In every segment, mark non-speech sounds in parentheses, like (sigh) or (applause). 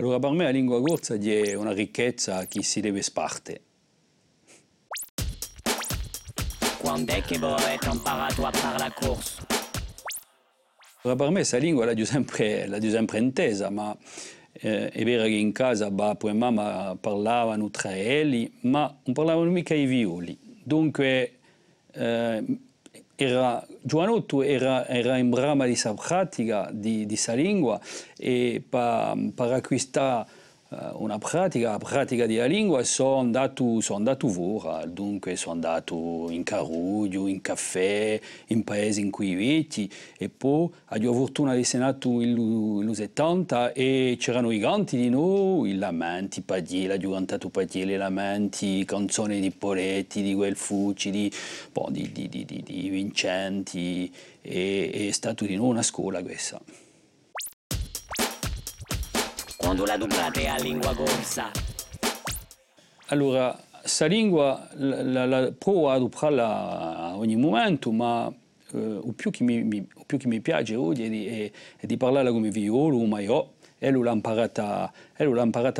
Allora per me la lingua corsa è una ricchezza che si deve sparte. Quando è che avete imparato a fare la corsa? Per me questa lingua l'ho sempre, sempre intesa, ma eh, è vero che in casa papà e mamma parlavano tra elli, ma non parlavano mica i violi. Dunque eh, era, Giovanotto era, era in brama di questa pratica di questa lingua e per, acquistare una pratica, la pratica della lingua, sono andato, sono andato fuori, dunque sono andato in Caruglio, in caffè, in paesi in cui vecchi e poi ho avuto la fortuna di essere nato negli 70 e c'erano i canti di noi, i lamenti, Padiela, ho cantato Padiela, i lamenti, canzoni di Poletti, di Guelfucci, di, boh, di, di, di, Vincenti e è stato di noi una scuola questa. Quando la dublate a lingua corsa? Allora, questa lingua la, la, la provo ad impararla a ogni momento, ma eh, il, più che mi, mi, più che mi piace oggi è di, è, è di parlarla come violo, ma io e l'ho imparata,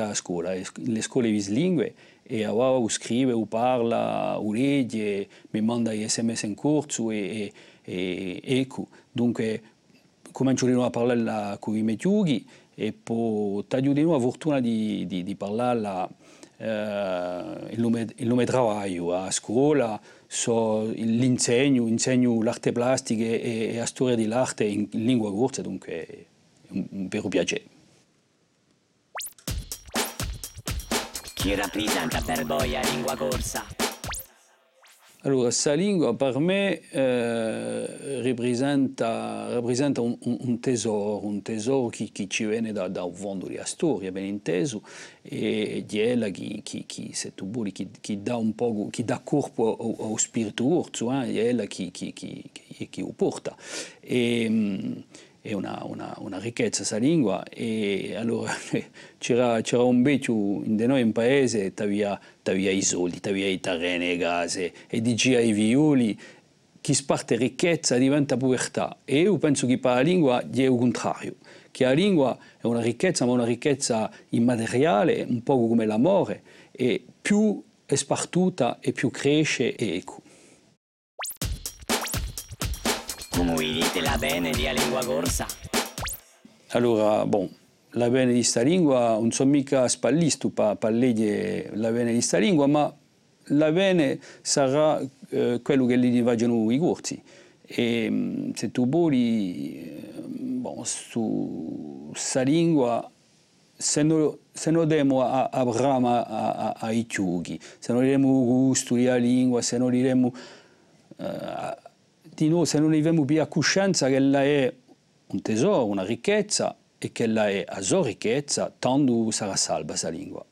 a scuola, le scuole vislingue, e ora scrive, o parla, o legge, mi manda gli sms in corso e, e, e ecco. Dunque, comincio a parlare con i miei e poi di nuovo la fortuna di, di, di parlarla eh, il, nome, il nome lavoro a scuola, so, l'insegno, insegno l'arte plastica e, e la storia dell'arte in, in lingua corsa, dunque è un, un vero piacere. Chi rappresenta per voi la lingua corsa? Allora, questa lingua per me eh, rappresenta, rappresenta un, un, tesoro, un tesoro che, che ci viene da, da, un fondo della storia, ben inteso, e di ella che, che, che, se tu vuoi, che, che dà un po', che dà corpo allo spirito orso, eh, di ella che, che, che, che, che lo porta. E, è una, una, una, ricchezza questa lingua e allora (laughs) c'era, un vecchio in noi in paese tavia, tavia i soldi, tavia i terreni, le case e diceva ai violi chi sparte ricchezza diventa povertà e io penso che per la lingua è il contrario che la lingua è una ricchezza ma una ricchezza immateriale un po' come l'amore e più è spartuta e più cresce e ecco Come dite la bene di lingua corsa? Allora, bon, la bene di questa lingua non sono mica spallisto per leggere la bene di questa lingua, ma la bene sarà eh, quello che gli vogliono i corsi. E se tu vuoi, eh, bon, su questa lingua, se non, se non diamo a, a brama ai ciughi, se non diamo gusto della lingua, se non diamo... Uh, di noi se non abbiamo più a coscienza che ella è un tesoro, una ricchezza e che ella è a sua ricchezza, tanto sarà salva questa lingua.